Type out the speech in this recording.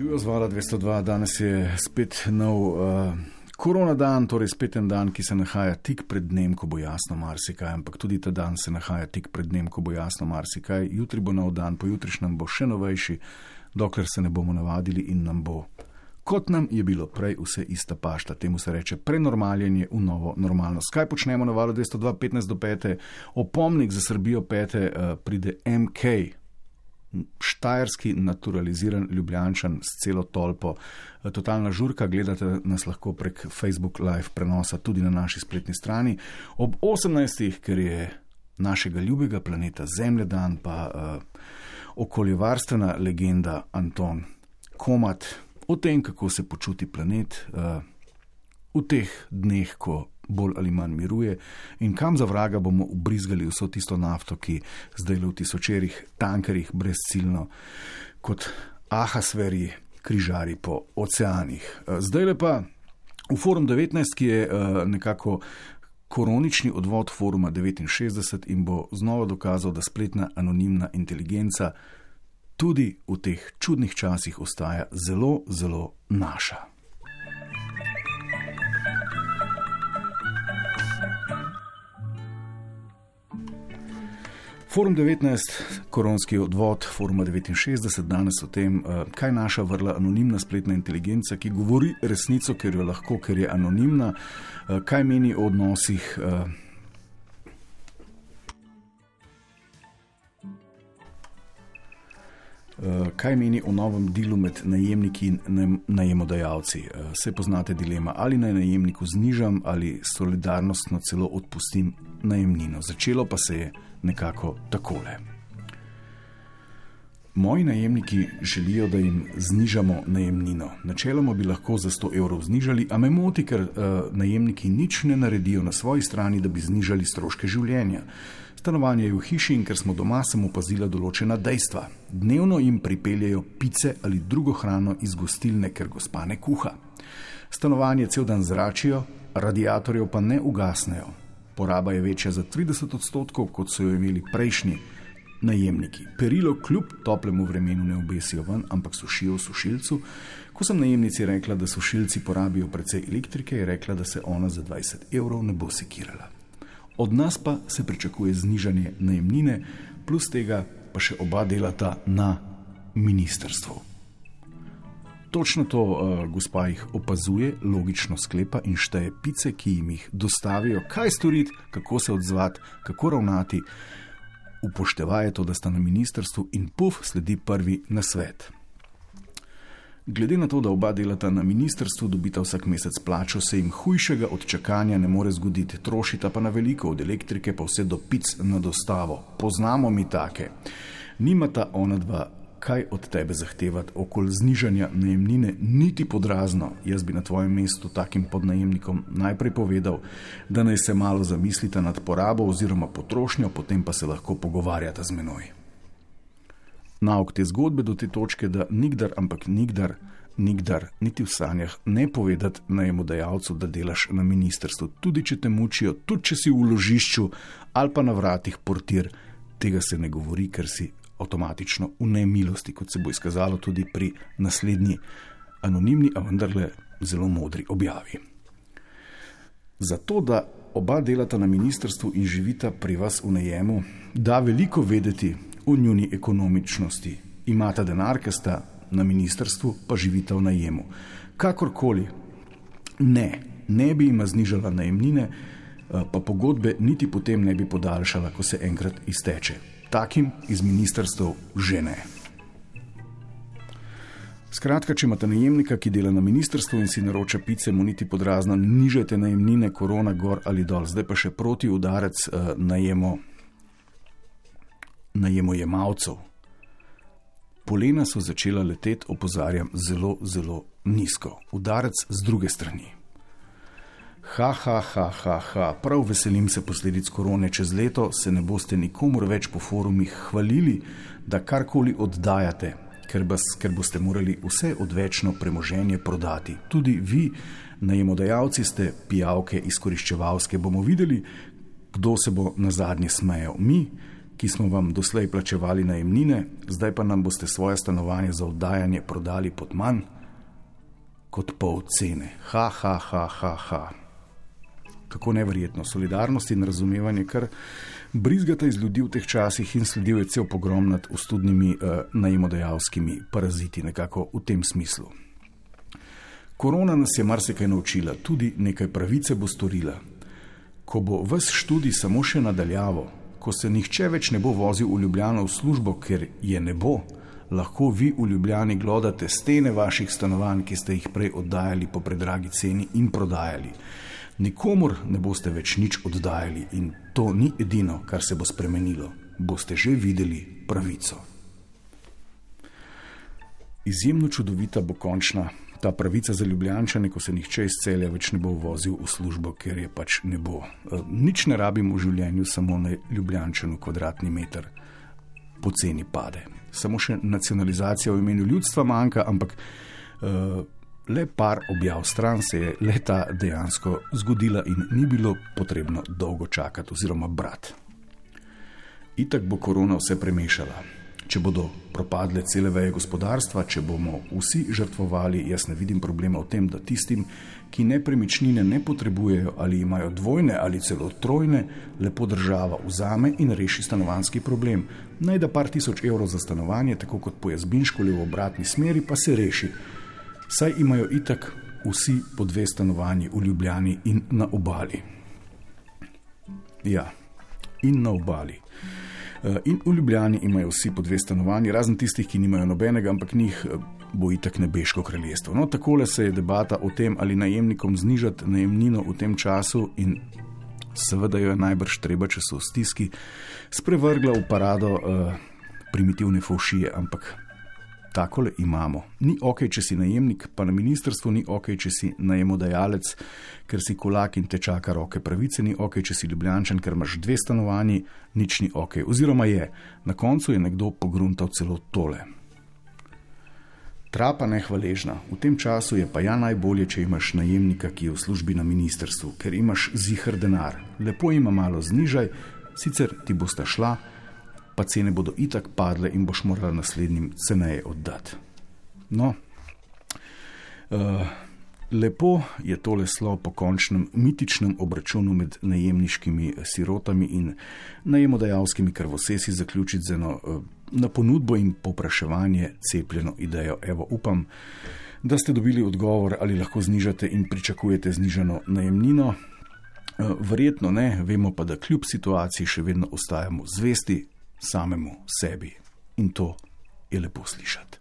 Živijo zvala 202, danes je spet nov uh, korona dan, torej spet en dan, ki se nahaja tik pred dnem, ko bo jasno marsikaj, ampak tudi ta dan se nahaja tik pred dnem, ko bo jasno marsikaj. Jutri bo nov dan, pojutrišnjem bo še novejši, dokler se ne bomo navadili in nam bo, kot nam je bilo prej, vse ista pašta. Temu se reče prenormaljenje v novo normalnost. Kaj počnemo na valu 202, 15 do 5, opomnik za Srbijo 5, uh, pride MK štajerski, naturaliziran ljubljančan s celo tolpo. Totalna žurka, gledate nas lahko prek Facebook Live prenosa tudi na naši spletni strani. Ob 18. ker je našega ljubega planeta Zemlja dan, pa uh, okoljevarstvena legenda Anton Komat o tem, kako se počuti planet uh, v teh dneh, ko bolj ali manj miruje in kam za vraga bomo ubrizgali vso tisto nafto, ki zdaj le v tisočerih tankerjih brezciljno kot ahasveri križari po oceanih. Eh, zdaj le pa v Forum 19, ki je eh, nekako koronični odvod Foruma 69 in bo znova dokazal, da spletna anonimna inteligenca tudi v teh čudnih časih ostaja zelo, zelo naša. Forum 19, koronski odvod, Forum 69, danes o tem, eh, kaj naša vrla anonimna spletna inteligenca, ki govori resnico, ker jo lahko, ker je anonimna, eh, kaj meni o odnosih. Eh, kaj meni o novem delu med najemniki in najemodajalci? Se poznate dilema, ali naj najemniku znižam ali solidarnostno celo odpustim najemnino. Začelo pa se je nekako takole. Moji najemniki želijo, da jim znižamo najemnino. Načeloma bi lahko za 100 evrov znižali, a me moti, ker uh, najemniki nič ne naredijo na svoji strani, da bi znižali stroške življenja. Stanovanje je v hiši in ker smo doma, sem opazila določena dejstva. Dnevno jim pripeljejo pice ali drugo hrano iz gostilne, ker gospa ne kuha. Stanovanje cel dan zračijo, radiatorjev pa ne ugasnejo. Poraba je večja za 30 odstotkov, kot so jo imeli prejšnji najemniki. Perilo kljub toplemu vremenu ne obesijo ven, ampak sušijo v sušilcu. Ko sem najemnici rekla, da sušilci porabijo precej elektrike, je rekla, da se ona za 20 evrov ne bo sekirala. Od nas pa se pričakuje znižanje najemnine, plus tega pa še oba delata na ministrstvu. Točno to uh, gospa jih opazuje, logično sklepa in šteje pice, ki jim jih dostavijo, kaj storiti, kako se odzvati, kako ravnati. Upoštevaje to, da sta na ministrstvu in puf sledi prvi na svet. Glede na to, da oba delata na ministrstvu, dobita vsak mesec plačo, se jim hujšega od čakanja ne more zgoditi. Trošita pa na veliko, od elektrike pa vse do pic na dostavo. Poznamo mi take. Nimata ona dva kaj od tebe zahtevati okoli znižanja najemnine, niti podrazno. Jaz bi na tvojem mestu takim podnajemnikom najprej povedal, da naj se malo zamislite nad porabo oziroma potrošnjo, potem pa se lahko pogovarjate z menoj. Nauk te zgodbe do te točke, da nikdar, ampak nikdar, nikdar, niti v sanjah ne povedati najemodajalcu, da delaš na ministrstvu, tudi če te mučijo, tudi če si v ložišču ali pa na vratih portir, tega se ne govori, ker si avtomatično v nemilosti, kot se bo izkazalo tudi pri naslednji anonimni, a vendarle zelo modri objavi. Zato, da oba delata na ministrstvu in živita pri vas v najemu, da veliko vedeti o njuni ekonomičnosti. Imata denar, ker sta na ministrstvu, pa živita v najemu. Kakorkoli, ne, ne bi jima znižala najemnine, pa pogodbe niti potem ne bi podaljšala, ko se enkrat izteče takim iz ministrstv že ne. Skratka, če imate najemnika, ki dela na ministrstvu in si naroča pice, mu niti podrazno nižajte najemnine, korona gor ali dol. Zdaj pa še proti udarec uh, najemo, najemojemalcev. Polena so začela leteti, opozarjam, zelo, zelo nizko. Udarec z druge strani. Ha, ha, ha, ha, ha, prav veselim se posledic korone. Čez leto se ne boste nikomor več po forumih hvalili, da karkoli oddajate, ker, bas, ker boste morali vse odvečno premoženje prodati. Tudi vi, najemodajalci, ste pijavke izkoriščevalske. Bomo videli, kdo se bo na zadnje smejal. Mi, ki smo vam doslej plačevali najemnine, zdaj pa nam boste svoje stanovanje za oddajanje prodali pod manj kot pol cene. Ha, ha, ha, ha, ha. Kako neverjetno, solidarnost in razumevanje, kar brizgata iz ljudi v teh časih in sledil je cel pogrom nad ustudnimi uh, najemodajalskimi paraziti, nekako v tem smislu. Korona nas je marsikaj naučila, tudi nekaj pravice bo storila. Ko bo vse študij samo še nadaljavo, ko se nihče več ne bo vozil v Ljubljano v službo, ker je ne bo, lahko vi v Ljubljani glodate stene vaših stanovanj, ki ste jih prej oddajali po predragi ceni in prodajali. Nikomor ne boste več nič oddajali in to ni edino, kar se bo spremenilo. Boste že videli pravico. Izjemno čudovita bo končna ta pravica za ljubljančane, ko se nihče iz celja več ne bo vozil v službo, ker je pač ne bo. E, nič ne rabimo v življenju, samo na ljubljančanu kvadratni meter poceni pade. Samo še nacionalizacija v imenu ljudstva manjka, ampak uh, le par objav stran se je leta dejansko zgodila in ni bilo potrebno dolgo čakati oziroma brati. Itak bo korona vse premešala. Če bodo propadle cele veje gospodarstva, če bomo vsi žrtvovali, jaz ne vidim problema v tem, da tistim, ki nepremičnine ne potrebujejo ali imajo dvojne ali celo trojne, lepo država vzame in reši stanovanski problem. Naj da par tisoč evrov za stanovanje, tako kot po jazbinšku ali v obratni smeri, pa se reši saj imajo itak vsi po dve stanovanji v Ljubljani in na obali. Ja, in na obali. Eh, in v Ljubljani imajo vsi po dve stanovanji, razen tistih, ki nimajo nobenega, ampak njih eh, bo itak nebeško kraljestvo. No, takole se je debata o tem, ali najemnikom znižati najemnino v tem času in seveda jo je najbrž treba, če so v stiski, sprevrgla v parado uh, primitivne faušije, ampak takole imamo. Ni ok, če si najemnik, pa na ministrstvu ni ok, če si najemodajalec, ker si kolak in te čaka roke pravice, ni ok, če si ljubljančen, ker imaš dve stanovanji, nič ni ok. Oziroma je, na koncu je nekdo pogruntal celo tole. Trapa nehvaležna. V tem času je pa ja najbolje, če imaš najemnika, ki je v službi na ministrstvu, ker imaš zihar denar. Lepo ima malo znižaj, sicer ti bosta šla, pa cene bodo itak padle in boš moral naslednjim ceneje oddati. No, uh, lepo je tole slovo po končnem mitičnem obračunu med najemniškimi sirotami in najemodajalskimi krvosesi zaključiti z eno uh, na ponudbo in popraševanje cepljeno idejo. Evo, upam, da ste dobili odgovor, ali lahko znižate in pričakujete znižano najemnino. Uh, verjetno ne, vemo pa, da kljub situaciji še vedno ostajamo zvesti samemu sebi. In to je lepo slišati.